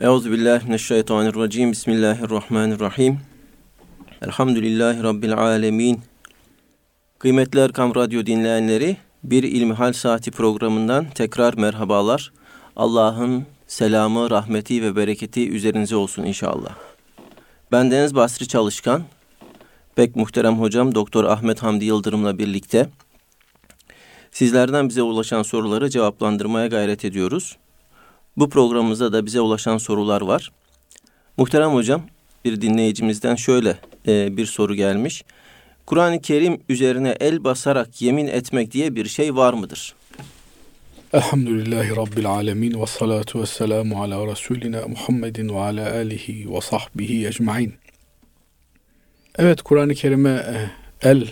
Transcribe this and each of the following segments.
Euzu billahi mineşşeytanirracim. Bismillahirrahmanirrahim. Elhamdülillahi rabbil alamin. Kıymetli Erkam Radyo dinleyenleri, bir İlmihal Saati programından tekrar merhabalar. Allah'ın selamı, rahmeti ve bereketi üzerinize olsun inşallah. Ben Deniz Basri Çalışkan, pek muhterem hocam Doktor Ahmet Hamdi Yıldırım'la birlikte sizlerden bize ulaşan soruları cevaplandırmaya gayret ediyoruz. Bu programımızda da bize ulaşan sorular var. Muhterem hocam, bir dinleyicimizden şöyle e, bir soru gelmiş. Kur'an-ı Kerim üzerine el basarak yemin etmek diye bir şey var mıdır? Elhamdülillahi Rabbil alemin ve salatu ve selamu ala Resulina Muhammedin ve ala alihi ve sahbihi ecmain. Evet Kur'an-ı Kerim'e e, el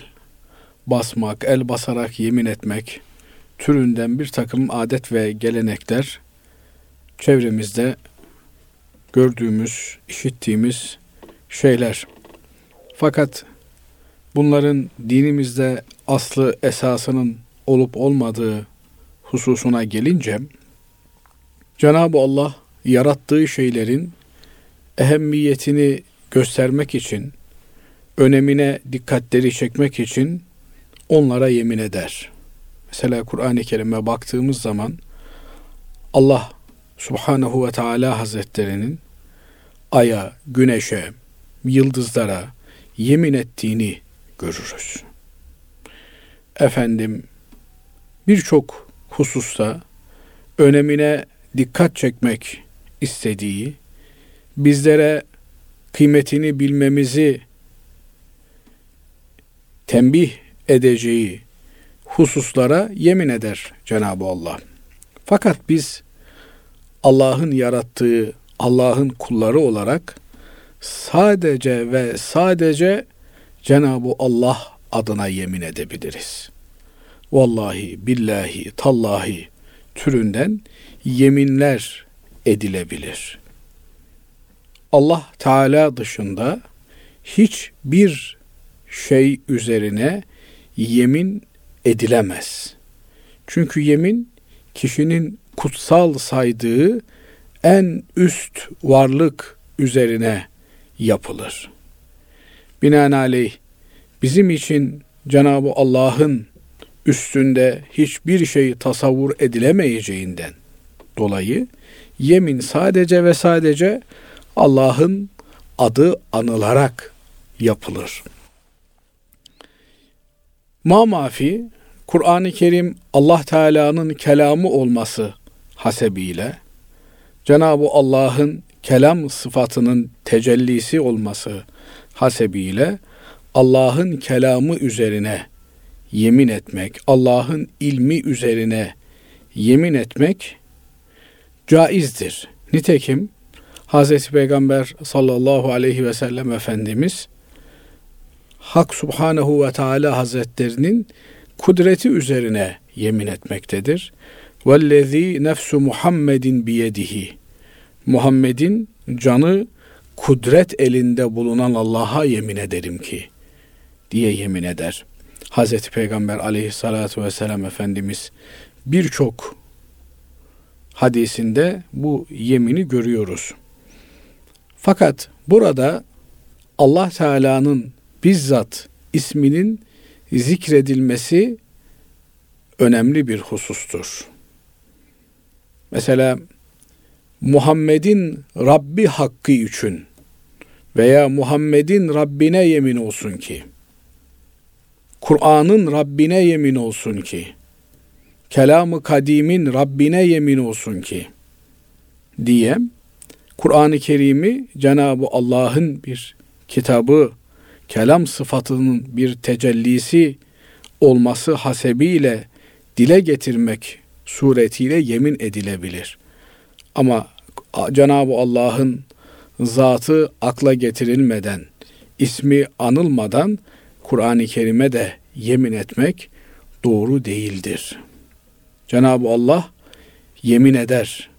basmak, el basarak yemin etmek türünden bir takım adet ve gelenekler çevremizde gördüğümüz, işittiğimiz şeyler. Fakat bunların dinimizde aslı esasının olup olmadığı hususuna gelince Cenab-ı Allah yarattığı şeylerin ehemmiyetini göstermek için, önemine dikkatleri çekmek için onlara yemin eder. Mesela Kur'an-ı Kerim'e baktığımız zaman Allah Subhanahu ve Teala Hazretlerinin aya, güneşe, yıldızlara yemin ettiğini görürüz. Efendim birçok hususta önemine dikkat çekmek istediği, bizlere kıymetini bilmemizi tembih edeceği hususlara yemin eder Cenab-ı Allah. Fakat biz Allah'ın yarattığı Allah'ın kulları olarak sadece ve sadece Cenab-ı Allah adına yemin edebiliriz. Vallahi, billahi, tallahi türünden yeminler edilebilir. Allah Teala dışında hiçbir şey üzerine yemin edilemez. Çünkü yemin kişinin kutsal saydığı en üst varlık üzerine yapılır. Binaenaleyh bizim için Cenab-ı Allah'ın üstünde hiçbir şey tasavvur edilemeyeceğinden dolayı yemin sadece ve sadece Allah'ın adı anılarak yapılır. Ma mafi Kur'an-ı Kerim Allah Teala'nın kelamı olması hasebiyle Cenab-ı Allah'ın kelam sıfatının tecellisi olması hasebiyle Allah'ın kelamı üzerine yemin etmek, Allah'ın ilmi üzerine yemin etmek caizdir. Nitekim Hz. Peygamber sallallahu aleyhi ve sellem Efendimiz Hak Subhanehu ve Teala Hazretlerinin kudreti üzerine yemin etmektedir. Vellezî nefsu Muhammedin biyedihi. Muhammed'in canı kudret elinde bulunan Allah'a yemin ederim ki diye yemin eder. Hazreti Peygamber aleyhissalatu vesselam Efendimiz birçok hadisinde bu yemini görüyoruz. Fakat burada Allah Teala'nın bizzat isminin zikredilmesi önemli bir husustur. Mesela Muhammed'in Rabbi hakkı için veya Muhammed'in Rabbine yemin olsun ki, Kur'an'ın Rabbine yemin olsun ki, kelamı kadimin Rabbine yemin olsun ki diye Kur'an-ı Kerim'i Cenab-ı Allah'ın bir kitabı, kelam sıfatının bir tecellisi olması hasebiyle dile getirmek suretiyle yemin edilebilir. Ama Cenab-ı Allah'ın zatı akla getirilmeden, ismi anılmadan Kur'an-ı Kerim'e de yemin etmek doğru değildir. Cenab-ı Allah yemin eder.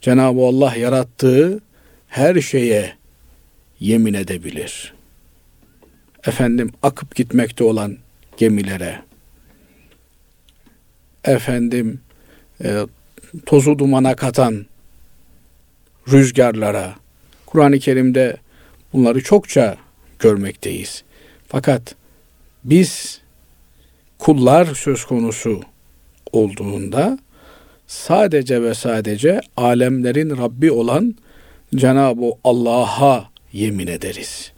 Cenab-ı Allah yarattığı her şeye yemin edebilir. Efendim akıp gitmekte olan gemilere, efendim e, tozu dumana katan rüzgarlara. Kur'an-ı Kerim'de bunları çokça görmekteyiz. Fakat biz kullar söz konusu olduğunda sadece ve sadece alemlerin Rabbi olan Cenab-ı Allah'a yemin ederiz.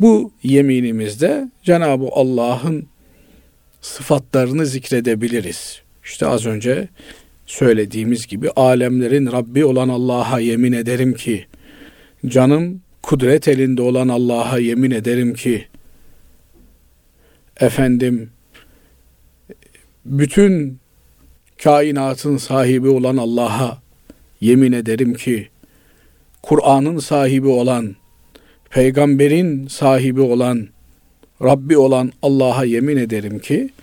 Bu yeminimizde Cenab-ı Allah'ın sıfatlarını zikredebiliriz. İşte az önce söylediğimiz gibi alemlerin Rabbi olan Allah'a yemin ederim ki canım kudret elinde olan Allah'a yemin ederim ki efendim bütün kainatın sahibi olan Allah'a yemin ederim ki Kur'an'ın sahibi olan peygamberin sahibi olan Rabbi olan Allah'a yemin ederim ki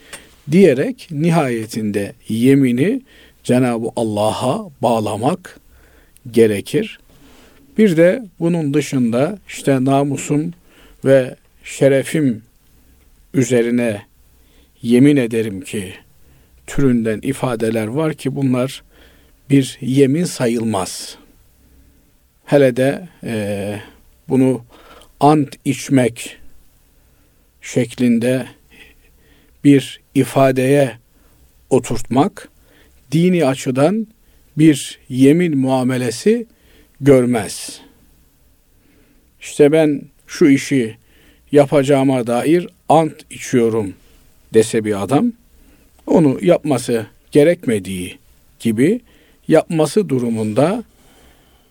diyerek nihayetinde yemini Cenab-ı Allah'a bağlamak gerekir. Bir de bunun dışında işte namusum ve şerefim üzerine yemin ederim ki türünden ifadeler var ki bunlar bir yemin sayılmaz. Hele de e, bunu ant içmek şeklinde bir ifadeye oturtmak dini açıdan bir yemin muamelesi görmez. İşte ben şu işi yapacağıma dair ant içiyorum dese bir adam onu yapması gerekmediği gibi yapması durumunda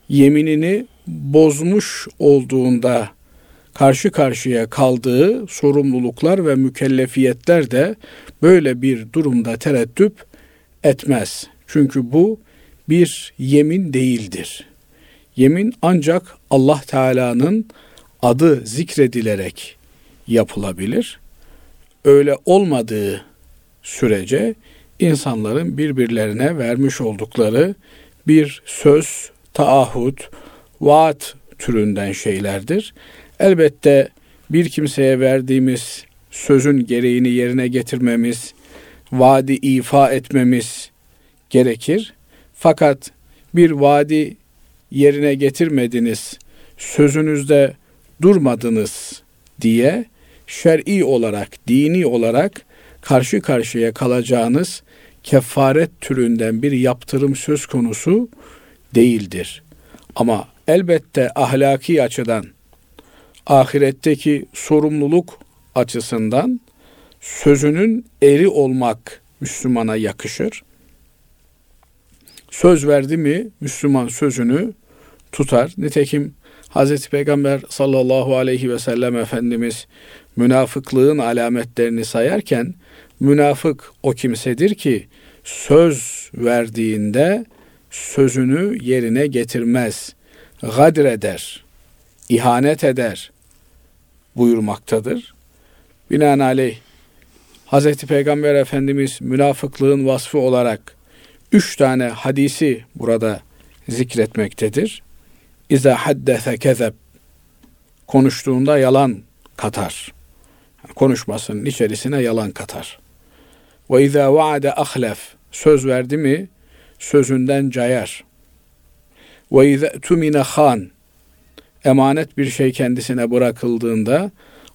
yeminini bozmuş olduğunda karşı karşıya kaldığı sorumluluklar ve mükellefiyetler de böyle bir durumda tereddüt etmez. Çünkü bu bir yemin değildir. Yemin ancak Allah Teala'nın adı zikredilerek yapılabilir. Öyle olmadığı sürece insanların birbirlerine vermiş oldukları bir söz, taahhüt, vaat türünden şeylerdir. Elbette bir kimseye verdiğimiz sözün gereğini yerine getirmemiz, vaadi ifa etmemiz gerekir. Fakat bir vaadi yerine getirmediniz, sözünüzde durmadınız diye şer'i olarak, dini olarak karşı karşıya kalacağınız kefaret türünden bir yaptırım söz konusu değildir. Ama elbette ahlaki açıdan ahiretteki sorumluluk açısından sözünün eri olmak Müslümana yakışır. Söz verdi mi Müslüman sözünü tutar. Nitekim Hazreti Peygamber sallallahu aleyhi ve sellem Efendimiz münafıklığın alametlerini sayarken münafık o kimsedir ki söz verdiğinde sözünü yerine getirmez, gadreder, ihanet eder buyurmaktadır. Binaenaleyh Hz. Peygamber Efendimiz münafıklığın vasfı olarak üç tane hadisi burada zikretmektedir. İza haddese kezeb konuştuğunda yalan katar. Konuşmasının içerisine yalan katar. Ve izâ vaade ahlef söz verdi mi sözünden cayar. Ve izâ tumine han emanet bir şey kendisine bırakıldığında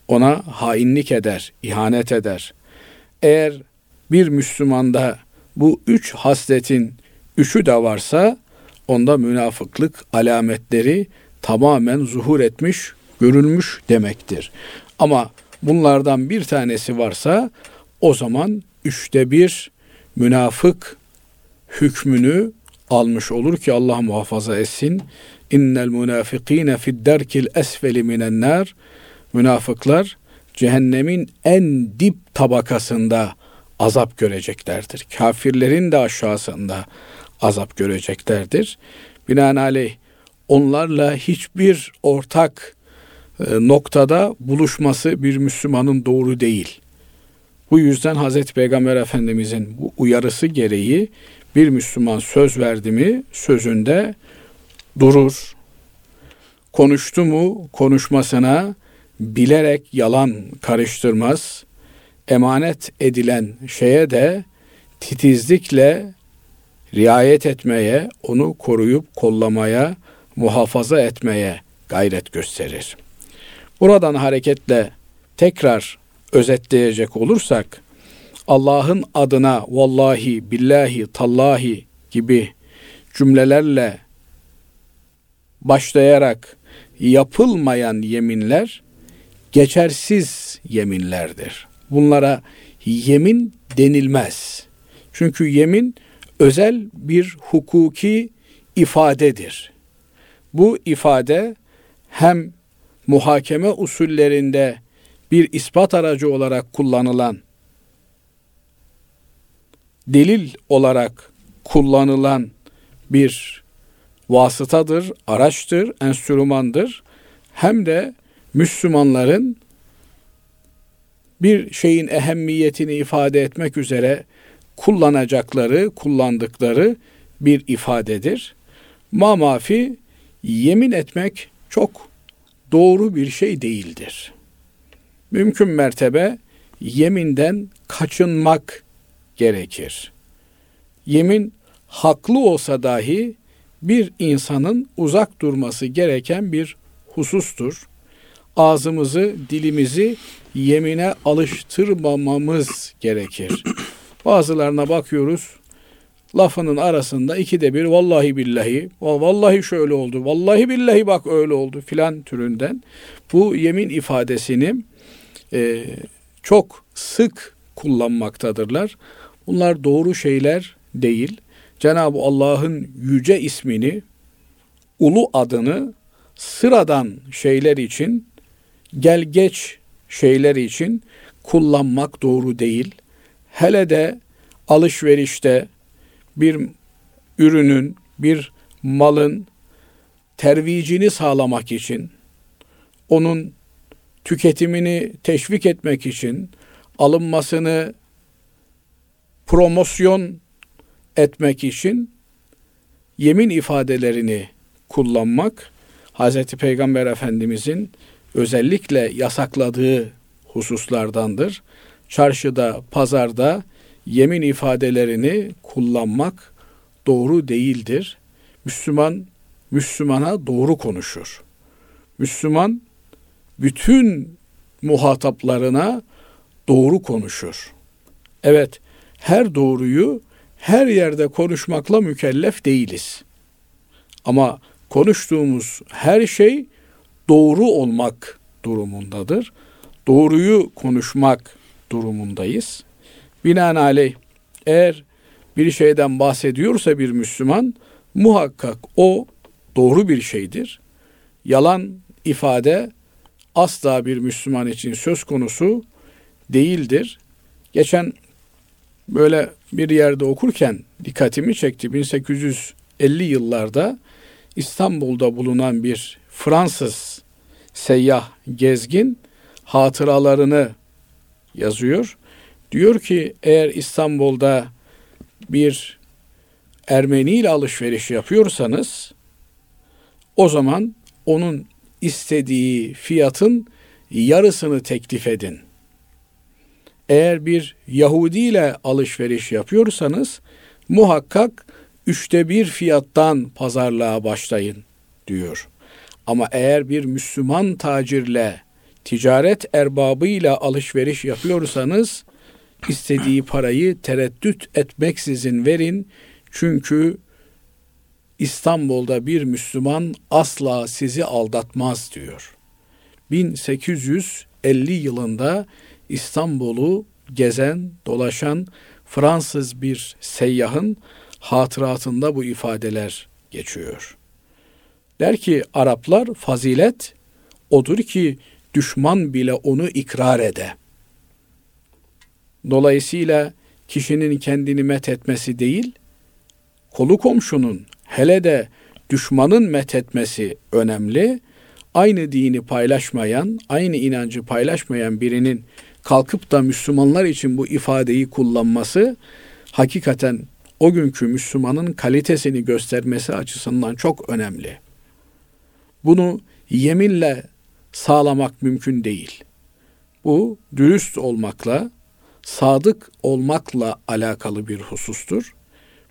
ona hainlik eder, ihanet eder. Eğer bir Müslümanda bu üç hasletin üçü de varsa onda münafıklık alametleri tamamen zuhur etmiş, görülmüş demektir. Ama bunlardan bir tanesi varsa o zaman üçte bir münafık hükmünü almış olur ki Allah muhafaza etsin. İnnel münafikine fid derkil esfeli minen nar. Münafıklar cehennemin en dip tabakasında azap göreceklerdir. Kafirlerin de aşağısında azap göreceklerdir. Binaenaleyh onlarla hiçbir ortak e, noktada buluşması bir Müslümanın doğru değil. Bu yüzden Hazreti Peygamber Efendimizin bu uyarısı gereği bir Müslüman söz verdi mi sözünde durur. Konuştu mu konuşmasına bilerek yalan karıştırmaz. Emanet edilen şeye de titizlikle riayet etmeye, onu koruyup kollamaya, muhafaza etmeye gayret gösterir. Buradan hareketle tekrar özetleyecek olursak Allah'ın adına vallahi, billahi, tallahi gibi cümlelerle başlayarak yapılmayan yeminler geçersiz yeminlerdir. Bunlara yemin denilmez. Çünkü yemin özel bir hukuki ifadedir. Bu ifade hem muhakeme usullerinde bir ispat aracı olarak kullanılan delil olarak kullanılan bir vasıtadır, araçtır, enstrümandır. Hem de Müslümanların bir şeyin ehemmiyetini ifade etmek üzere kullanacakları, kullandıkları bir ifadedir. Mamafi yemin etmek çok doğru bir şey değildir. Mümkün mertebe yeminden kaçınmak gerekir. Yemin haklı olsa dahi bir insanın uzak durması gereken bir husustur. Ağzımızı, dilimizi yemine alıştırmamamız gerekir. Bazılarına bakıyoruz, lafının arasında ikide bir vallahi billahi, vallahi şöyle oldu, vallahi billahi bak öyle oldu filan türünden. Bu yemin ifadesini e, çok sık kullanmaktadırlar. Bunlar doğru şeyler değil. Cenab-ı Allah'ın yüce ismini, ulu adını sıradan şeyler için, gel geç şeyler için kullanmak doğru değil. Hele de alışverişte bir ürünün, bir malın tervicini sağlamak için, onun tüketimini teşvik etmek için, alınmasını promosyon etmek için yemin ifadelerini kullanmak Hz. Peygamber Efendimizin özellikle yasakladığı hususlardandır. Çarşıda, pazarda yemin ifadelerini kullanmak doğru değildir. Müslüman Müslümana doğru konuşur. Müslüman bütün muhataplarına doğru konuşur. Evet, her doğruyu her yerde konuşmakla mükellef değiliz. Ama konuştuğumuz her şey doğru olmak durumundadır. Doğruyu konuşmak durumundayız. Binaenaleyh eğer bir şeyden bahsediyorsa bir Müslüman muhakkak o doğru bir şeydir. Yalan ifade asla bir Müslüman için söz konusu değildir. Geçen böyle bir yerde okurken dikkatimi çekti. 1850 yıllarda İstanbul'da bulunan bir Fransız seyyah gezgin hatıralarını yazıyor. Diyor ki eğer İstanbul'da bir Ermeni ile alışveriş yapıyorsanız o zaman onun istediği fiyatın yarısını teklif edin. Eğer bir Yahudi ile alışveriş yapıyorsanız muhakkak üçte bir fiyattan pazarlığa başlayın diyor. Ama eğer bir Müslüman tacirle, ticaret erbabıyla alışveriş yapıyorsanız istediği parayı tereddüt etmeksizin verin. Çünkü İstanbul'da bir Müslüman asla sizi aldatmaz diyor. 1850 yılında İstanbul'u gezen, dolaşan Fransız bir seyyahın hatıratında bu ifadeler geçiyor. Der ki Araplar fazilet odur ki düşman bile onu ikrar ede. Dolayısıyla kişinin kendini met etmesi değil, kolu komşunun hele de düşmanın met etmesi önemli. Aynı dini paylaşmayan, aynı inancı paylaşmayan birinin kalkıp da Müslümanlar için bu ifadeyi kullanması hakikaten o günkü Müslümanın kalitesini göstermesi açısından çok önemli. Bunu yeminle sağlamak mümkün değil. Bu dürüst olmakla, sadık olmakla alakalı bir husustur.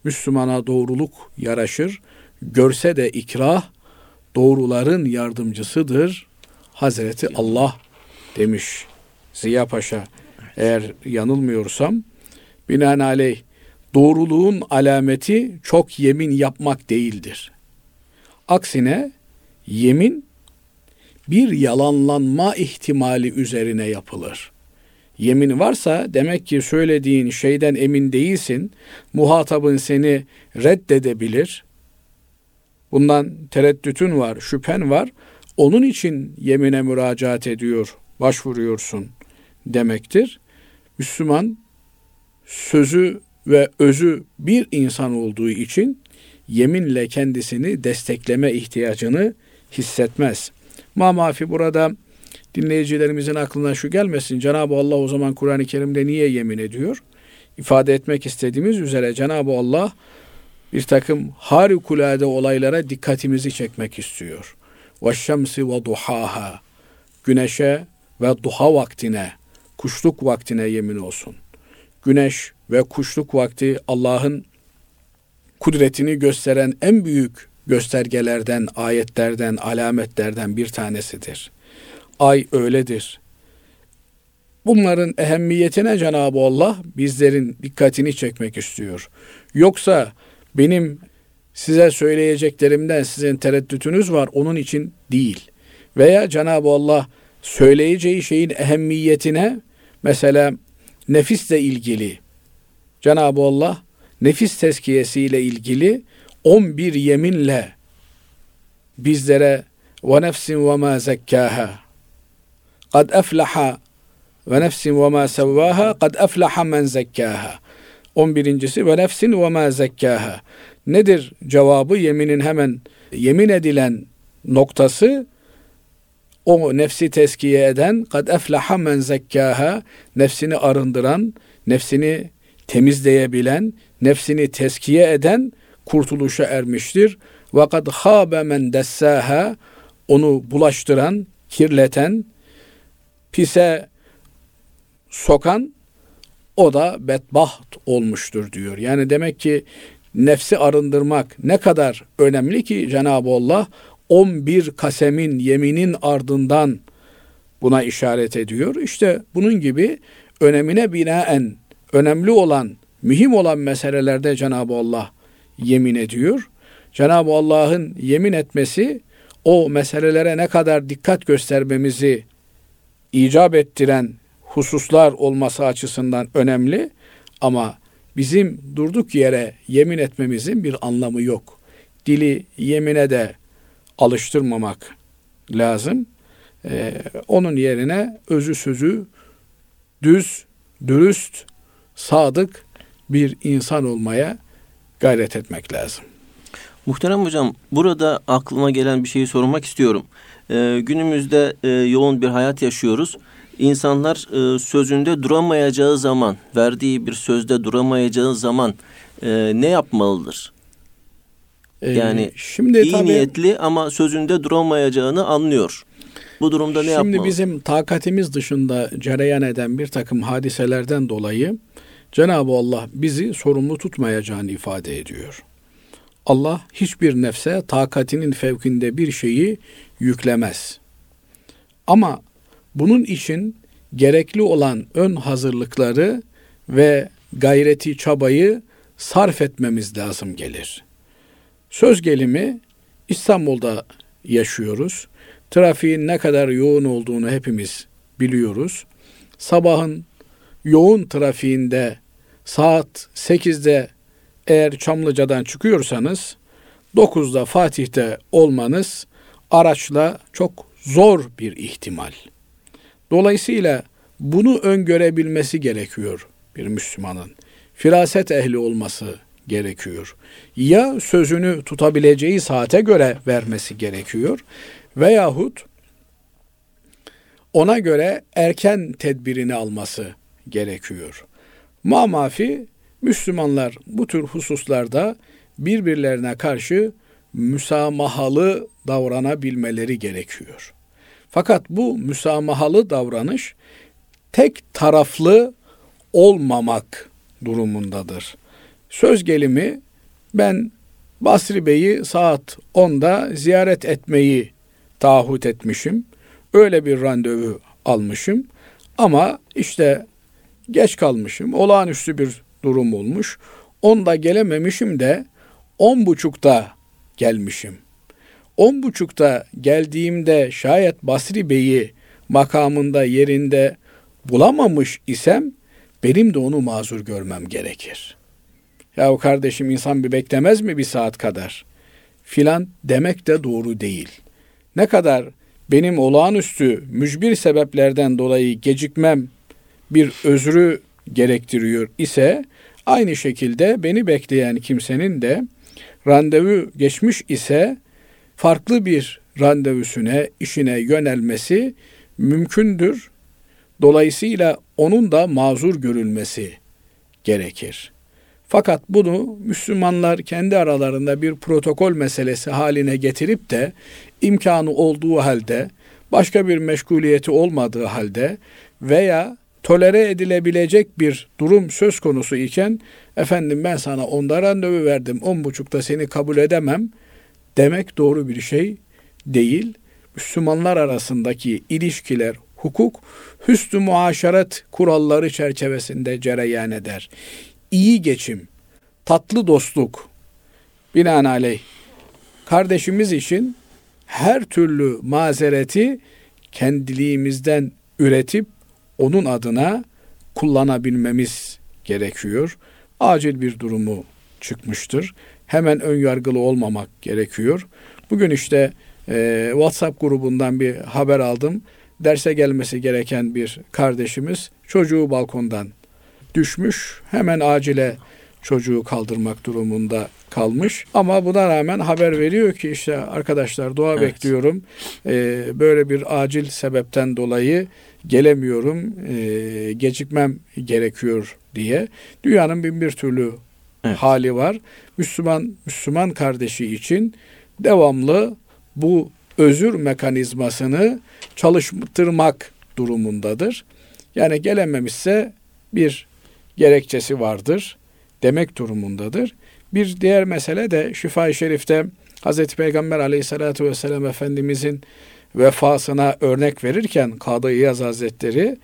Müslümana doğruluk yaraşır. Görse de ikrah doğruların yardımcısıdır. Hazreti Allah demiş Ziya Paşa. Eğer yanılmıyorsam binaenaleyh doğruluğun alameti çok yemin yapmak değildir. Aksine yemin bir yalanlanma ihtimali üzerine yapılır. Yemin varsa demek ki söylediğin şeyden emin değilsin. Muhatabın seni reddedebilir. Bundan tereddütün var, şüphen var. Onun için yemine müracaat ediyor, başvuruyorsun demektir. Müslüman sözü ve özü bir insan olduğu için yeminle kendisini destekleme ihtiyacını hissetmez. Ma burada dinleyicilerimizin aklına şu gelmesin. Cenab-ı Allah o zaman Kur'an-ı Kerim'de niye yemin ediyor? İfade etmek istediğimiz üzere Cenab-ı Allah bir takım harikulade olaylara dikkatimizi çekmek istiyor. Ve şemsi ve duhaha. Güneşe ve duha vaktine kuşluk vaktine yemin olsun. Güneş ve kuşluk vakti Allah'ın kudretini gösteren en büyük göstergelerden, ayetlerden, alametlerden bir tanesidir. Ay öyledir. Bunların ehemmiyetine Cenab-ı Allah bizlerin dikkatini çekmek istiyor. Yoksa benim size söyleyeceklerimden sizin tereddütünüz var onun için değil. Veya Cenab-ı Allah söyleyeceği şeyin ehemmiyetine mesela nefisle ilgili Cenab-ı Allah nefis tezkiyesiyle ilgili 11 yeminle bizlere ve nefsin ve ma zekkaha kad eflaha ve nefsin ve ma sevvaha kad eflaha men zekkaha 11.si ve nefsin ve ma zekkaha nedir cevabı? Yeminin hemen yemin edilen noktası o nefsi teskiye eden kad eflaha men zekkaha nefsini arındıran nefsini temizleyebilen nefsini teskiye eden kurtuluşa ermiştir. Ve kad habe men dessaha onu bulaştıran, kirleten, pise sokan o da bedbaht olmuştur diyor. Yani demek ki nefsi arındırmak ne kadar önemli ki Cenab-ı Allah 11 kasemin yeminin ardından buna işaret ediyor. İşte bunun gibi önemine binaen önemli olan, mühim olan meselelerde Cenab-ı Allah yemin ediyor. Cenab-ı Allah'ın yemin etmesi o meselelere ne kadar dikkat göstermemizi icap ettiren hususlar olması açısından önemli ama bizim durduk yere yemin etmemizin bir anlamı yok. Dili yemine de alıştırmamak lazım. Ee, onun yerine özü sözü düz, dürüst, sadık bir insan olmaya gayret etmek lazım. Muhterem hocam burada aklıma gelen bir şeyi sormak istiyorum. Ee, günümüzde e, yoğun bir hayat yaşıyoruz. İnsanlar e, sözünde duramayacağı zaman, verdiği bir sözde duramayacağı zaman e, ne yapmalıdır? Ee, yani şimdi iyi tabii, niyetli ama sözünde duramayacağını anlıyor. Bu durumda ne yapmalı? Şimdi bizim takatimiz dışında cereyan eden bir takım hadiselerden dolayı Cenab-ı Allah bizi sorumlu tutmayacağını ifade ediyor. Allah hiçbir nefse takatinin fevkinde bir şeyi yüklemez. Ama bunun için gerekli olan ön hazırlıkları ve gayreti çabayı sarf etmemiz lazım gelir. Söz gelimi İstanbul'da yaşıyoruz. Trafiğin ne kadar yoğun olduğunu hepimiz biliyoruz. Sabahın yoğun trafiğinde saat 8'de eğer Çamlıca'dan çıkıyorsanız 9'da Fatih'te olmanız araçla çok zor bir ihtimal. Dolayısıyla bunu öngörebilmesi gerekiyor bir Müslümanın. Firaset ehli olması gerekiyor. Ya sözünü tutabileceği saate göre vermesi gerekiyor veyahut ona göre erken tedbirini alması gerekiyor. Mamafi Müslümanlar bu tür hususlarda birbirlerine karşı müsamahalı davranabilmeleri gerekiyor. Fakat bu müsamahalı davranış tek taraflı olmamak durumundadır. Söz gelimi Ben Basri Bey'i saat 10'da ziyaret etmeyi taahhüt etmişim. Öyle bir randevu almışım. Ama işte geç kalmışım. Olağanüstü bir durum olmuş. 10'da gelememişim de on buçukta gelmişim. On buçukta geldiğimde şayet Basri Bey'i makamında yerinde bulamamış isem benim de onu mazur görmem gerekir. Ya kardeşim insan bir beklemez mi bir saat kadar? Filan demek de doğru değil. Ne kadar benim olağanüstü mücbir sebeplerden dolayı gecikmem bir özrü gerektiriyor ise aynı şekilde beni bekleyen kimsenin de randevu geçmiş ise farklı bir randevusuna, işine yönelmesi mümkündür. Dolayısıyla onun da mazur görülmesi gerekir. Fakat bunu Müslümanlar kendi aralarında bir protokol meselesi haline getirip de imkanı olduğu halde, başka bir meşguliyeti olmadığı halde veya tolere edilebilecek bir durum söz konusu iken efendim ben sana onda randevu verdim on buçukta seni kabul edemem demek doğru bir şey değil. Müslümanlar arasındaki ilişkiler, hukuk, hüsnü muaşeret kuralları çerçevesinde cereyan eder. İyi geçim, tatlı dostluk, binaenaleyh kardeşimiz için her türlü mazereti kendiliğimizden üretip onun adına kullanabilmemiz gerekiyor. Acil bir durumu çıkmıştır. Hemen ön yargılı olmamak gerekiyor. Bugün işte e, WhatsApp grubundan bir haber aldım. Derse gelmesi gereken bir kardeşimiz çocuğu balkondan düşmüş. Hemen acile çocuğu kaldırmak durumunda kalmış. Ama buna rağmen haber veriyor ki işte arkadaşlar dua evet. bekliyorum. Ee, böyle bir acil sebepten dolayı gelemiyorum. Ee, gecikmem gerekiyor diye. Dünyanın bin bir türlü evet. hali var. Müslüman Müslüman kardeşi için devamlı bu özür mekanizmasını çalıştırmak durumundadır. Yani gelememişse bir gerekçesi vardır demek durumundadır. Bir diğer mesele de Şifa-i Şerif'te Hz. Peygamber aleyhissalatü vesselam Efendimizin vefasına örnek verirken Kadı İyaz Hazretleri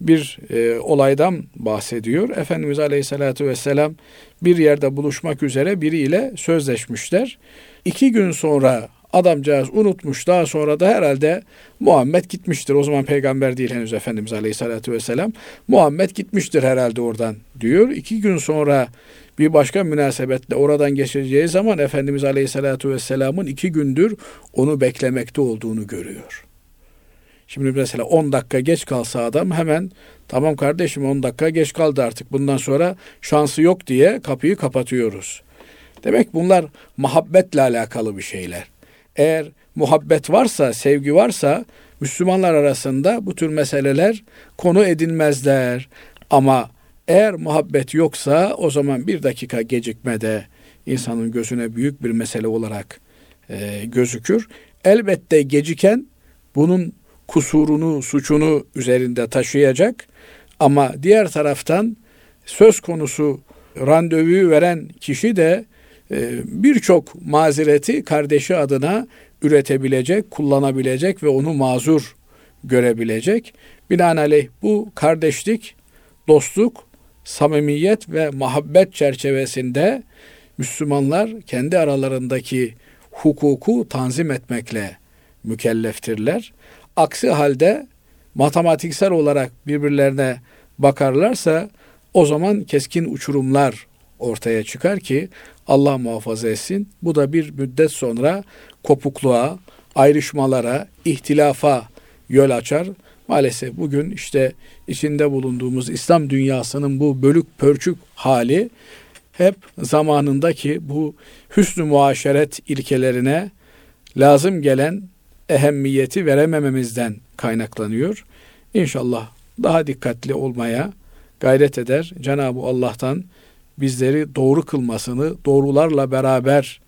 bir e, olaydan bahsediyor. Efendimiz Aleyhisselatü Vesselam bir yerde buluşmak üzere biriyle sözleşmişler. İki gün sonra adamcağız unutmuş. Daha sonra da herhalde Muhammed gitmiştir. O zaman peygamber değil henüz Efendimiz Aleyhisselatü Vesselam. Muhammed gitmiştir herhalde oradan diyor. İki gün sonra bir başka münasebetle oradan geçeceği zaman Efendimiz Aleyhisselatü Vesselam'ın iki gündür onu beklemekte olduğunu görüyor. Şimdi mesela 10 dakika geç kalsa adam hemen tamam kardeşim 10 dakika geç kaldı artık bundan sonra şansı yok diye kapıyı kapatıyoruz. Demek bunlar muhabbetle alakalı bir şeyler. Eğer muhabbet varsa, sevgi varsa Müslümanlar arasında bu tür meseleler konu edinmezler. Ama eğer muhabbet yoksa o zaman bir dakika gecikmede insanın gözüne büyük bir mesele olarak e, gözükür. Elbette geciken bunun kusurunu, suçunu üzerinde taşıyacak ama diğer taraftan söz konusu randevuyu veren kişi de birçok mazereti kardeşi adına üretebilecek, kullanabilecek ve onu mazur görebilecek. Binaenaleyh bu kardeşlik, dostluk, samimiyet ve muhabbet çerçevesinde Müslümanlar kendi aralarındaki hukuku tanzim etmekle mükelleftirler. Aksi halde matematiksel olarak birbirlerine bakarlarsa o zaman keskin uçurumlar ortaya çıkar ki Allah muhafaza etsin. Bu da bir müddet sonra kopukluğa, ayrışmalara, ihtilafa yol açar. Maalesef bugün işte içinde bulunduğumuz İslam dünyasının bu bölük pörçük hali hep zamanındaki bu hüsnü muaşeret ilkelerine lazım gelen ehemmiyeti veremememizden kaynaklanıyor. İnşallah daha dikkatli olmaya gayret eder. Cenab-ı Allah'tan bizleri doğru kılmasını, doğrularla beraber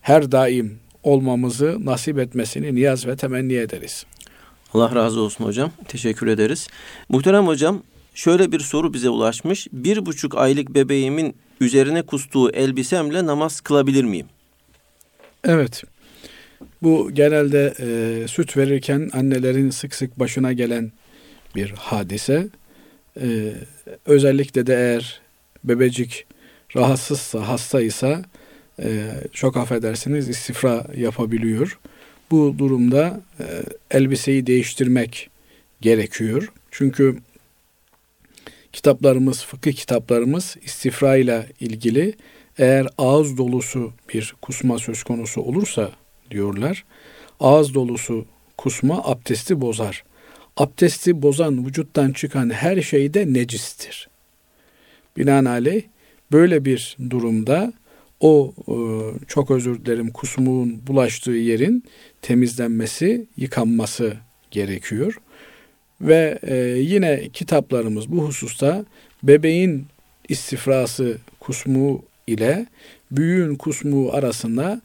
her daim olmamızı nasip etmesini niyaz ve temenni ederiz. Allah razı olsun hocam. Teşekkür ederiz. Muhterem hocam, şöyle bir soru bize ulaşmış. Bir buçuk aylık bebeğimin üzerine kustuğu elbisemle namaz kılabilir miyim? Evet. Bu genelde e, süt verirken annelerin sık sık başına gelen bir hadise. E, özellikle de eğer bebecik rahatsızsa, hastaysa e, çok affedersiniz istifra yapabiliyor. Bu durumda e, elbiseyi değiştirmek gerekiyor. Çünkü kitaplarımız, fıkıh kitaplarımız istifra ile ilgili eğer ağız dolusu bir kusma söz konusu olursa diyorlar, ağız dolusu kusma abdesti bozar. Abdesti bozan vücuttan çıkan her şey de necistir. Binaenaleyh böyle bir durumda o e, çok özür dilerim kusmuğun bulaştığı yerin temizlenmesi, yıkanması gerekiyor. Ve e, yine kitaplarımız bu hususta bebeğin istifrası kusmuğu ile büyüğün kusmuğu arasında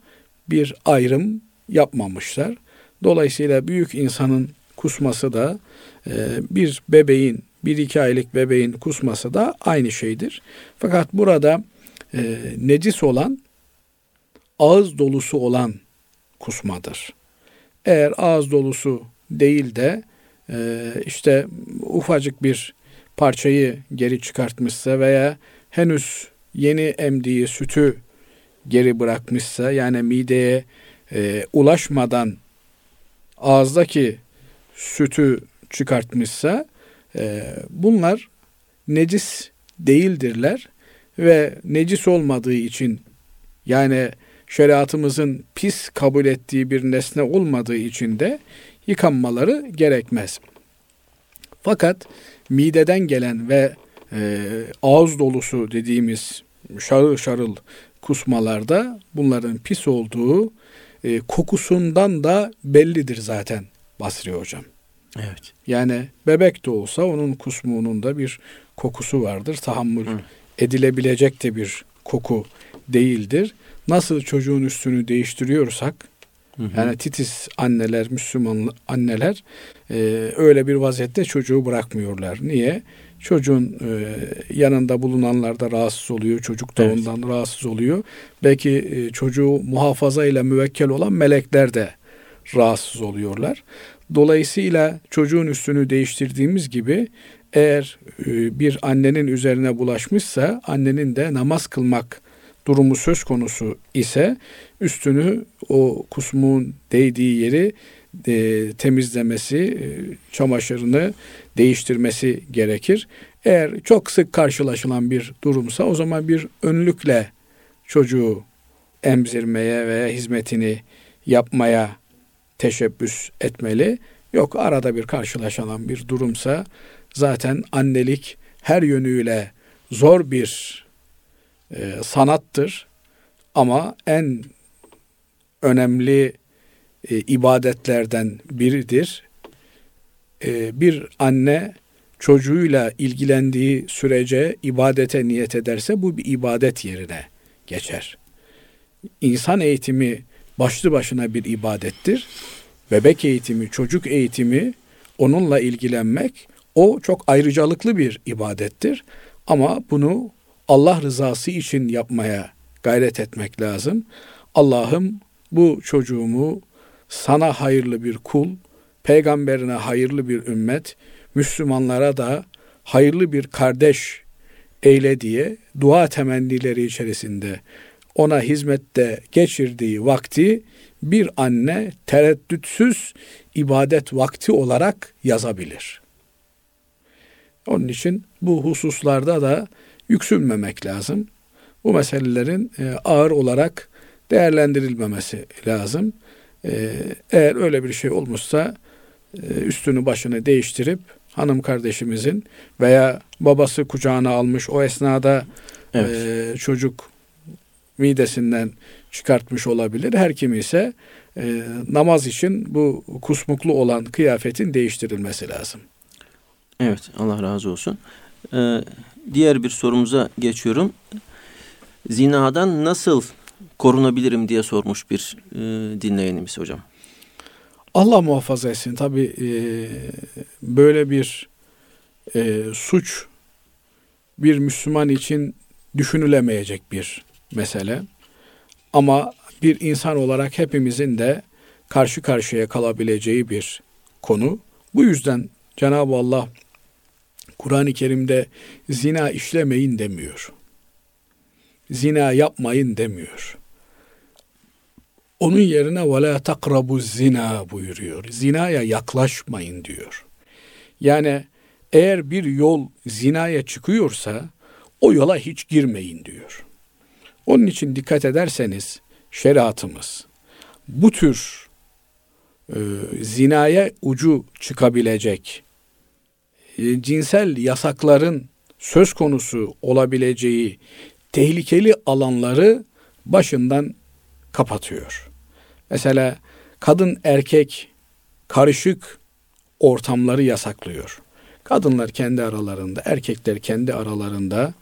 bir ayrım yapmamışlar. Dolayısıyla büyük insanın kusması da e, bir bebeğin, bir iki aylık bebeğin kusması da aynı şeydir. Fakat burada e, necis olan ağız dolusu olan kusmadır. Eğer ağız dolusu değil de e, işte ufacık bir parçayı geri çıkartmışsa veya henüz yeni emdiği sütü geri bırakmışsa yani mideye e, ulaşmadan ağızdaki sütü çıkartmışsa e, bunlar necis değildirler ve necis olmadığı için yani şeriatımızın pis kabul ettiği bir nesne olmadığı için de yıkanmaları gerekmez. Fakat mideden gelen ve e, ağız dolusu dediğimiz şarıl şarıl kusmalarda bunların pis olduğu e, kokusundan da bellidir zaten Basri Hocam. Evet. Yani bebek de olsa onun kusmuğunun da bir kokusu vardır. Tahammül Hı. edilebilecek de bir koku değildir. Nasıl çocuğun üstünü değiştiriyorsak Hı hı. Yani titiz anneler, Müslüman anneler e, öyle bir vaziyette çocuğu bırakmıyorlar. Niye? Çocuğun e, yanında bulunanlar da rahatsız oluyor. Çocuk da evet. ondan rahatsız oluyor. Belki e, çocuğu muhafaza ile müvekkel olan melekler de rahatsız oluyorlar. Dolayısıyla çocuğun üstünü değiştirdiğimiz gibi eğer e, bir annenin üzerine bulaşmışsa annenin de namaz kılmak durumu söz konusu ise üstünü o kusmuğun değdiği yeri e, temizlemesi, e, çamaşırını değiştirmesi gerekir. Eğer çok sık karşılaşılan bir durumsa o zaman bir önlükle çocuğu emzirmeye veya hizmetini yapmaya teşebbüs etmeli. Yok arada bir karşılaşılan bir durumsa zaten annelik her yönüyle zor bir e, sanattır. Ama en önemli e, ibadetlerden biridir. E, bir anne çocuğuyla ilgilendiği sürece ibadete niyet ederse bu bir ibadet yerine geçer. İnsan eğitimi başlı başına bir ibadettir. Bebek eğitimi, çocuk eğitimi, onunla ilgilenmek o çok ayrıcalıklı bir ibadettir. Ama bunu Allah rızası için yapmaya gayret etmek lazım. Allah'ım bu çocuğumu sana hayırlı bir kul, peygamberine hayırlı bir ümmet, Müslümanlara da hayırlı bir kardeş eyle diye dua temennileri içerisinde ona hizmette geçirdiği vakti bir anne tereddütsüz ibadet vakti olarak yazabilir. Onun için bu hususlarda da yüksünmemek lazım. Bu meselelerin e, ağır olarak değerlendirilmemesi lazım. E, eğer öyle bir şey olmuşsa e, üstünü başını değiştirip hanım kardeşimizin veya babası kucağına almış o esnada evet. çocuk midesinden çıkartmış olabilir. Her kim ise namaz için bu kusmuklu olan kıyafetin değiştirilmesi lazım. Evet Allah razı olsun. Ee, diğer bir sorumuza geçiyorum. Zinadan nasıl korunabilirim diye sormuş bir e, dinleyenimiz hocam. Allah muhafaza etsin. Tabi e, böyle bir e, suç bir Müslüman için düşünülemeyecek bir mesele. Ama bir insan olarak hepimizin de karşı karşıya kalabileceği bir konu. Bu yüzden Cenab-ı Allah Kur'an-ı Kerim'de zina işlemeyin demiyor. Zina yapmayın demiyor. Onun yerine ve la zina buyuruyor. Zinaya yaklaşmayın diyor. Yani eğer bir yol zinaya çıkıyorsa o yola hiç girmeyin diyor. Onun için dikkat ederseniz şeriatımız bu tür e, zinaya ucu çıkabilecek e, cinsel yasakların söz konusu olabileceği tehlikeli alanları başından kapatıyor. Mesela kadın erkek karışık ortamları yasaklıyor. Kadınlar kendi aralarında, erkekler kendi aralarında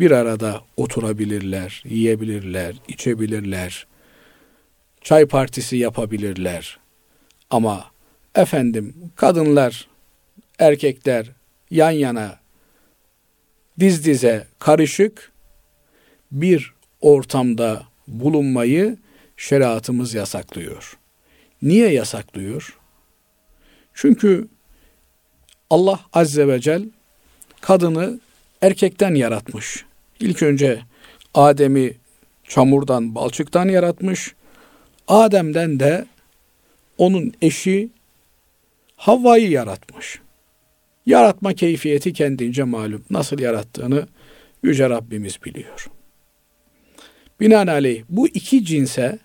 bir arada oturabilirler, yiyebilirler, içebilirler. Çay partisi yapabilirler. Ama efendim kadınlar, erkekler yan yana diz dize karışık bir ortamda bulunmayı şeriatımız yasaklıyor. Niye yasaklıyor? Çünkü Allah Azze ve Celle kadını erkekten yaratmış. İlk önce Adem'i çamurdan, balçıktan yaratmış. Adem'den de onun eşi Havva'yı yaratmış. Yaratma keyfiyeti kendince malum. Nasıl yarattığını Yüce Rabbimiz biliyor. Binaenaleyh bu iki cinse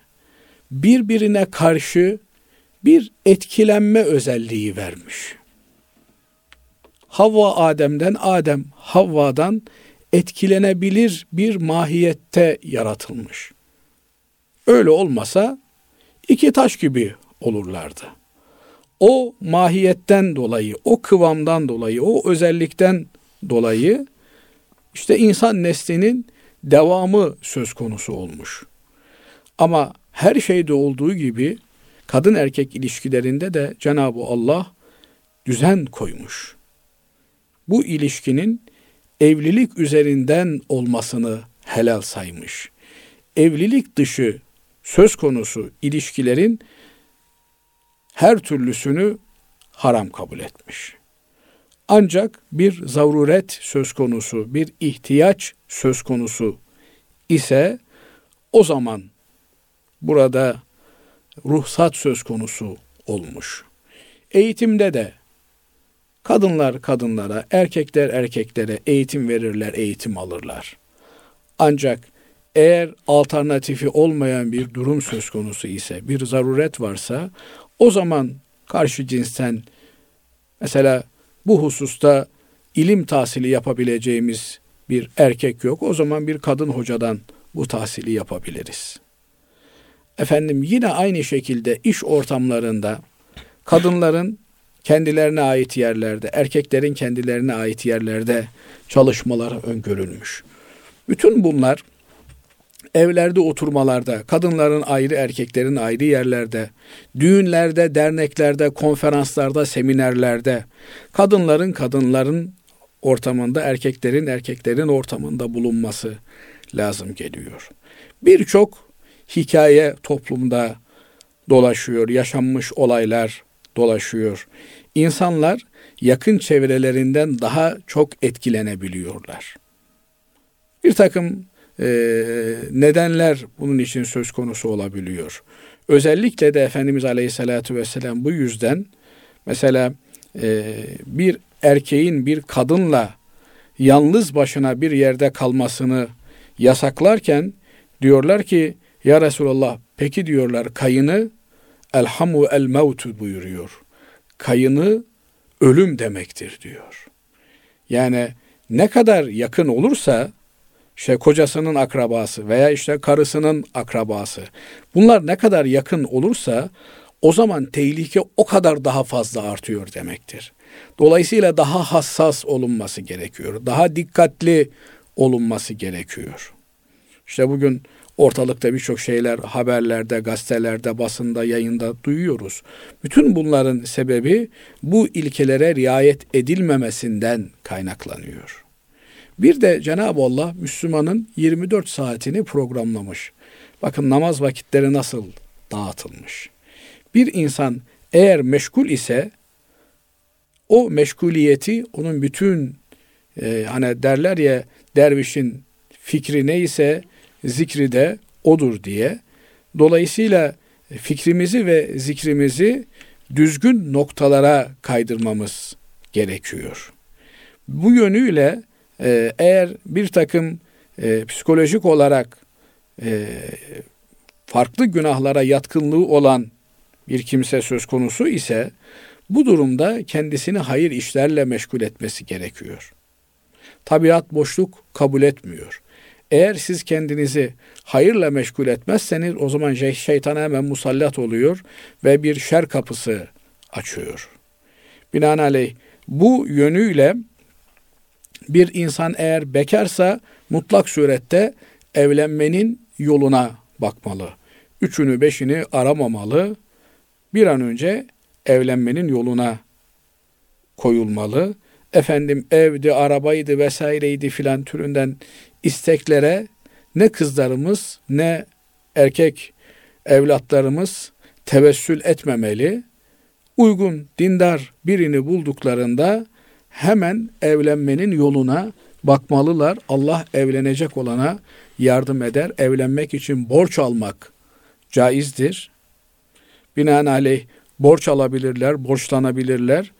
birbirine karşı bir etkilenme özelliği vermiş. Havva Adem'den, Adem Havva'dan etkilenebilir bir mahiyette yaratılmış. Öyle olmasa iki taş gibi olurlardı. O mahiyetten dolayı, o kıvamdan dolayı, o özellikten dolayı işte insan neslinin devamı söz konusu olmuş. Ama her şeyde olduğu gibi kadın erkek ilişkilerinde de Cenab-ı Allah düzen koymuş. Bu ilişkinin evlilik üzerinden olmasını helal saymış. Evlilik dışı söz konusu ilişkilerin her türlüsünü haram kabul etmiş. Ancak bir zaruret söz konusu, bir ihtiyaç söz konusu ise o zaman burada ruhsat söz konusu olmuş. Eğitimde de kadınlar kadınlara, erkekler erkeklere eğitim verirler, eğitim alırlar. Ancak eğer alternatifi olmayan bir durum söz konusu ise, bir zaruret varsa o zaman karşı cinsten mesela bu hususta ilim tahsili yapabileceğimiz bir erkek yok. O zaman bir kadın hocadan bu tahsili yapabiliriz. Efendim yine aynı şekilde iş ortamlarında kadınların kendilerine ait yerlerde, erkeklerin kendilerine ait yerlerde çalışmaları öngörülmüş. Bütün bunlar evlerde oturmalarda, kadınların ayrı, erkeklerin ayrı yerlerde, düğünlerde, derneklerde, konferanslarda, seminerlerde, kadınların kadınların ortamında, erkeklerin erkeklerin ortamında bulunması lazım geliyor. Birçok hikaye toplumda dolaşıyor, yaşanmış olaylar dolaşıyor. İnsanlar yakın çevrelerinden daha çok etkilenebiliyorlar. Bir takım e, nedenler bunun için söz konusu olabiliyor. Özellikle de Efendimiz Aleyhisselatü Vesselam bu yüzden mesela e, bir erkeğin bir kadınla yalnız başına bir yerde kalmasını yasaklarken diyorlar ki ya Resulallah peki diyorlar kayını elhamu el mevtu buyuruyor. Kayını ölüm demektir diyor. Yani ne kadar yakın olursa işte kocasının akrabası veya işte karısının akrabası. Bunlar ne kadar yakın olursa o zaman tehlike o kadar daha fazla artıyor demektir. Dolayısıyla daha hassas olunması gerekiyor. Daha dikkatli olunması gerekiyor. İşte bugün Ortalıkta birçok şeyler haberlerde, gazetelerde, basında, yayında duyuyoruz. Bütün bunların sebebi bu ilkelere riayet edilmemesinden kaynaklanıyor. Bir de Cenab-ı Allah Müslümanın 24 saatini programlamış. Bakın namaz vakitleri nasıl dağıtılmış. Bir insan eğer meşgul ise o meşguliyeti onun bütün e, hani derler ya dervişin fikri neyse zikri de odur diye. Dolayısıyla fikrimizi ve zikrimizi düzgün noktalara kaydırmamız gerekiyor. Bu yönüyle e, eğer bir takım e, psikolojik olarak e, farklı günahlara yatkınlığı olan bir kimse söz konusu ise bu durumda kendisini hayır işlerle meşgul etmesi gerekiyor. Tabiat boşluk kabul etmiyor. Eğer siz kendinizi hayırla meşgul etmezseniz o zaman şeytana hemen musallat oluyor ve bir şer kapısı açıyor. Binaenaleyh bu yönüyle bir insan eğer bekarsa mutlak surette evlenmenin yoluna bakmalı. Üçünü beşini aramamalı. Bir an önce evlenmenin yoluna koyulmalı. Efendim evdi, arabaydı vesaireydi filan türünden isteklere ne kızlarımız ne erkek evlatlarımız tevessül etmemeli. Uygun, dindar birini bulduklarında hemen evlenmenin yoluna bakmalılar. Allah evlenecek olana yardım eder. Evlenmek için borç almak caizdir. Binaenaleyh borç alabilirler, borçlanabilirler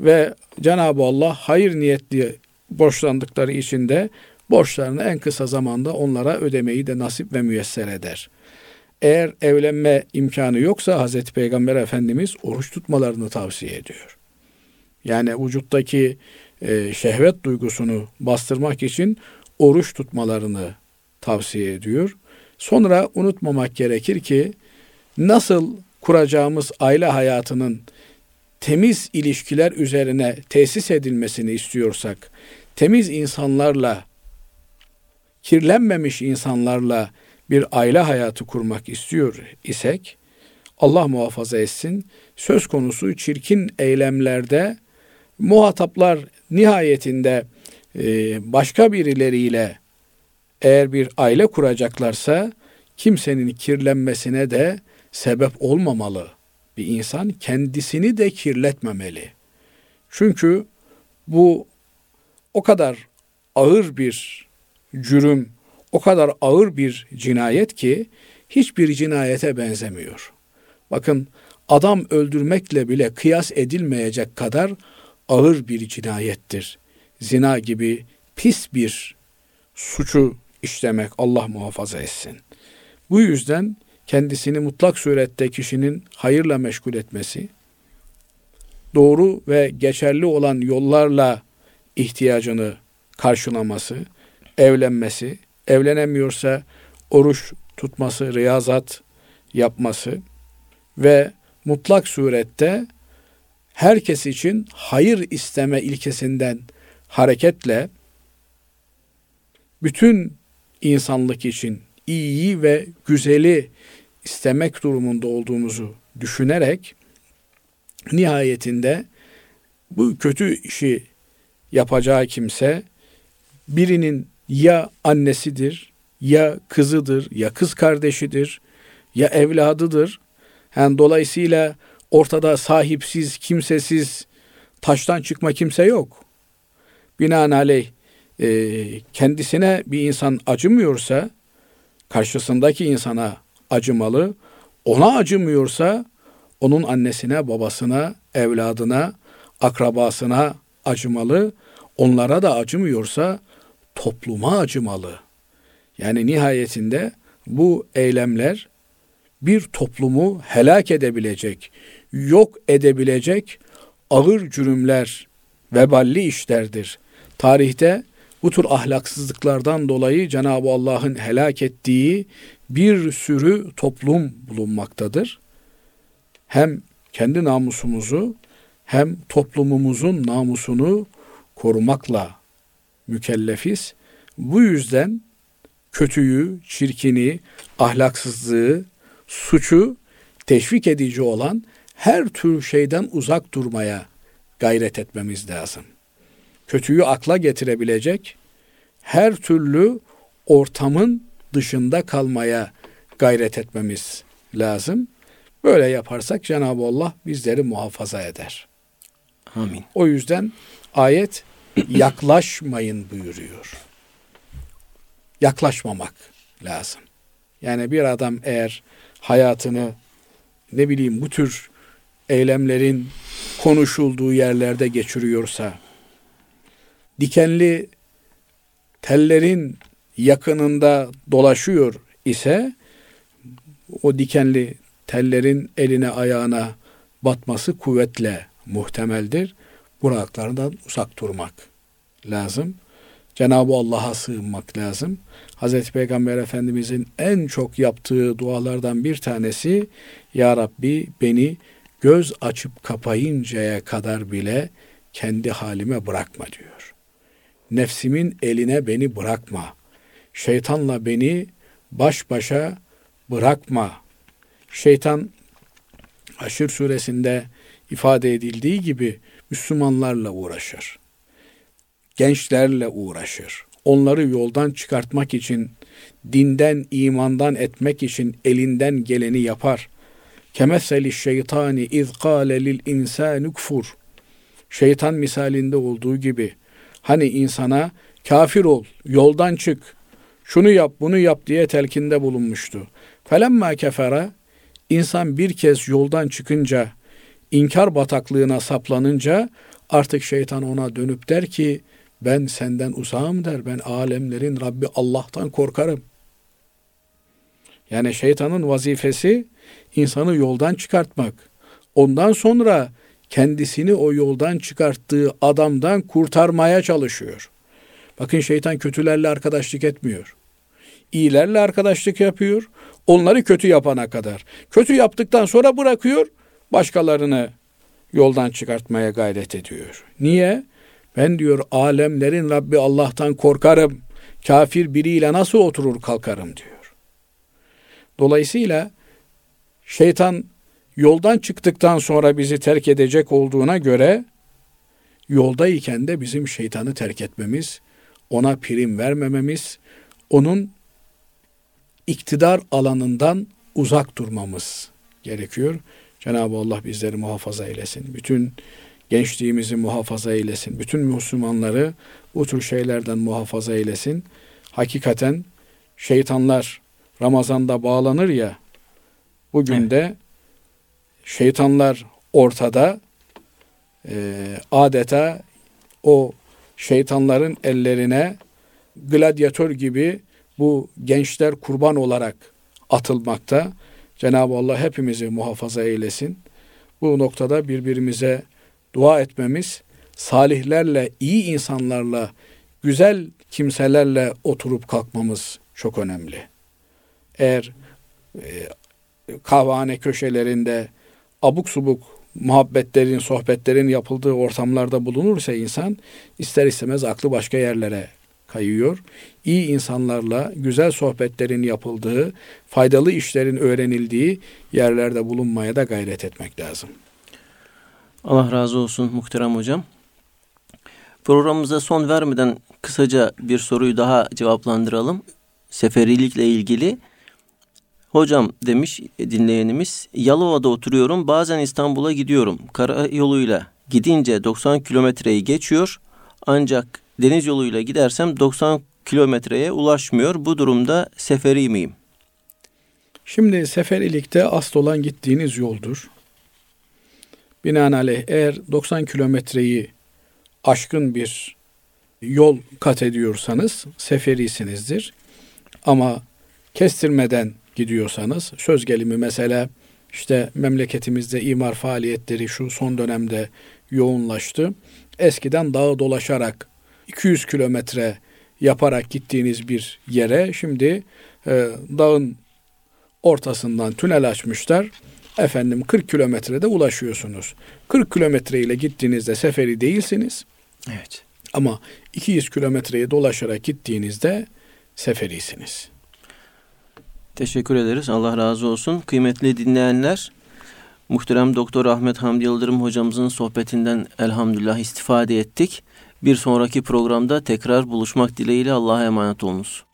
ve Cenab-ı Allah hayır niyetli borçlandıkları için de borçlarını en kısa zamanda onlara ödemeyi de nasip ve müyesser eder. Eğer evlenme imkanı yoksa Hazreti Peygamber Efendimiz oruç tutmalarını tavsiye ediyor. Yani vücuttaki e, şehvet duygusunu bastırmak için oruç tutmalarını tavsiye ediyor. Sonra unutmamak gerekir ki nasıl kuracağımız aile hayatının temiz ilişkiler üzerine tesis edilmesini istiyorsak, temiz insanlarla, kirlenmemiş insanlarla bir aile hayatı kurmak istiyor isek, Allah muhafaza etsin, söz konusu çirkin eylemlerde muhataplar nihayetinde e, başka birileriyle eğer bir aile kuracaklarsa kimsenin kirlenmesine de sebep olmamalı. Bir insan kendisini de kirletmemeli. Çünkü bu o kadar ağır bir cürüm, o kadar ağır bir cinayet ki hiçbir cinayete benzemiyor. Bakın adam öldürmekle bile kıyas edilmeyecek kadar ağır bir cinayettir. Zina gibi pis bir suçu işlemek Allah muhafaza etsin. Bu yüzden kendisini mutlak surette kişinin hayırla meşgul etmesi, doğru ve geçerli olan yollarla ihtiyacını karşılaması, evlenmesi, evlenemiyorsa oruç tutması, riyazat yapması ve mutlak surette herkes için hayır isteme ilkesinden hareketle bütün insanlık için iyiyi ve güzeli istemek durumunda olduğumuzu düşünerek nihayetinde bu kötü işi yapacağı kimse birinin ya annesidir, ya kızıdır, ya kız kardeşidir, ya evladıdır. Yani dolayısıyla ortada sahipsiz, kimsesiz, taştan çıkma kimse yok. Binaenaleyh e, kendisine bir insan acımıyorsa karşısındaki insana acımalı. Ona acımıyorsa onun annesine, babasına, evladına, akrabasına acımalı. Onlara da acımıyorsa topluma acımalı. Yani nihayetinde bu eylemler bir toplumu helak edebilecek, yok edebilecek ağır cürümler, veballi işlerdir. Tarihte bu tür ahlaksızlıklardan dolayı Cenab-ı Allah'ın helak ettiği bir sürü toplum bulunmaktadır. Hem kendi namusumuzu hem toplumumuzun namusunu korumakla mükellefiz. Bu yüzden kötüyü, çirkini, ahlaksızlığı, suçu teşvik edici olan her tür şeyden uzak durmaya gayret etmemiz lazım. Kötüyü akla getirebilecek her türlü ortamın dışında kalmaya gayret etmemiz lazım. Böyle yaparsak Cenab-ı Allah bizleri muhafaza eder. Amin. O yüzden ayet yaklaşmayın buyuruyor. Yaklaşmamak lazım. Yani bir adam eğer hayatını ne bileyim bu tür eylemlerin konuşulduğu yerlerde geçiriyorsa, dikenli tellerin yakınında dolaşıyor ise o dikenli tellerin eline ayağına batması kuvvetle muhtemeldir. Buraklardan uzak durmak lazım. Cenab-ı Allah'a sığınmak lazım. Hazreti Peygamber Efendimizin en çok yaptığı dualardan bir tanesi Ya Rabbi beni göz açıp kapayıncaya kadar bile kendi halime bırakma diyor. Nefsimin eline beni bırakma. Şeytanla beni baş başa bırakma. Şeytan Haşr suresinde ifade edildiği gibi Müslümanlarla uğraşır. Gençlerle uğraşır. Onları yoldan çıkartmak için, dinden, imandan etmek için elinden geleni yapar. Kemeseli şeytani iz kâle lil insâni kfur. Şeytan misalinde olduğu gibi hani insana kafir ol, yoldan çık, şunu yap, bunu yap diye telkinde bulunmuştu. Felemma kefere insan bir kez yoldan çıkınca, inkar bataklığına saplanınca artık şeytan ona dönüp der ki ben senden uzağım der. Ben alemlerin Rabbi Allah'tan korkarım. Yani şeytanın vazifesi insanı yoldan çıkartmak. Ondan sonra kendisini o yoldan çıkarttığı adamdan kurtarmaya çalışıyor. Bakın şeytan kötülerle arkadaşlık etmiyor. İyilerle arkadaşlık yapıyor. Onları kötü yapana kadar. Kötü yaptıktan sonra bırakıyor. Başkalarını yoldan çıkartmaya gayret ediyor. Niye? Ben diyor alemlerin Rabbi Allah'tan korkarım. Kafir biriyle nasıl oturur kalkarım diyor. Dolayısıyla şeytan yoldan çıktıktan sonra bizi terk edecek olduğuna göre yoldayken de bizim şeytanı terk etmemiz, ona prim vermememiz, onun iktidar alanından uzak durmamız gerekiyor. Cenab-ı Allah bizleri muhafaza eylesin. Bütün gençliğimizi muhafaza eylesin. Bütün Müslümanları bu tür şeylerden muhafaza eylesin. Hakikaten şeytanlar Ramazan'da bağlanır ya, bugün evet. de şeytanlar ortada e, adeta o şeytanların ellerine gladyatör gibi bu gençler kurban olarak atılmakta. Cenab-ı Allah hepimizi muhafaza eylesin. Bu noktada birbirimize dua etmemiz, salihlerle, iyi insanlarla, güzel kimselerle oturup kalkmamız çok önemli. Eğer e, kahvehane köşelerinde abuk subuk muhabbetlerin, sohbetlerin yapıldığı ortamlarda bulunursa insan ister istemez aklı başka yerlere kayıyor. İyi insanlarla güzel sohbetlerin yapıldığı, faydalı işlerin öğrenildiği yerlerde bulunmaya da gayret etmek lazım. Allah razı olsun muhterem hocam. Programımıza son vermeden kısaca bir soruyu daha cevaplandıralım. Seferilikle ilgili. Hocam demiş dinleyenimiz, Yalova'da oturuyorum. Bazen İstanbul'a gidiyorum. Kara yoluyla gidince 90 kilometreyi geçiyor. Ancak deniz yoluyla gidersem 90 kilometreye ulaşmıyor. Bu durumda seferi miyim? Şimdi seferilikte asıl olan gittiğiniz yoldur. Binaenaleyh eğer 90 kilometreyi aşkın bir yol kat ediyorsanız seferisinizdir. Ama kestirmeden gidiyorsanız söz gelimi mesela işte memleketimizde imar faaliyetleri şu son dönemde yoğunlaştı. Eskiden dağı dolaşarak 200 kilometre yaparak gittiğiniz bir yere şimdi e, dağın ortasından tünel açmışlar. Efendim 40 kilometrede ulaşıyorsunuz. 40 kilometre ile gittiğinizde seferi değilsiniz. Evet. Ama 200 kilometreyi dolaşarak gittiğinizde seferisiniz. Teşekkür ederiz. Allah razı olsun. Kıymetli dinleyenler, muhterem Doktor Ahmet Hamdi Yıldırım hocamızın sohbetinden elhamdülillah istifade ettik. Bir sonraki programda tekrar buluşmak dileğiyle Allah'a emanet olunuz.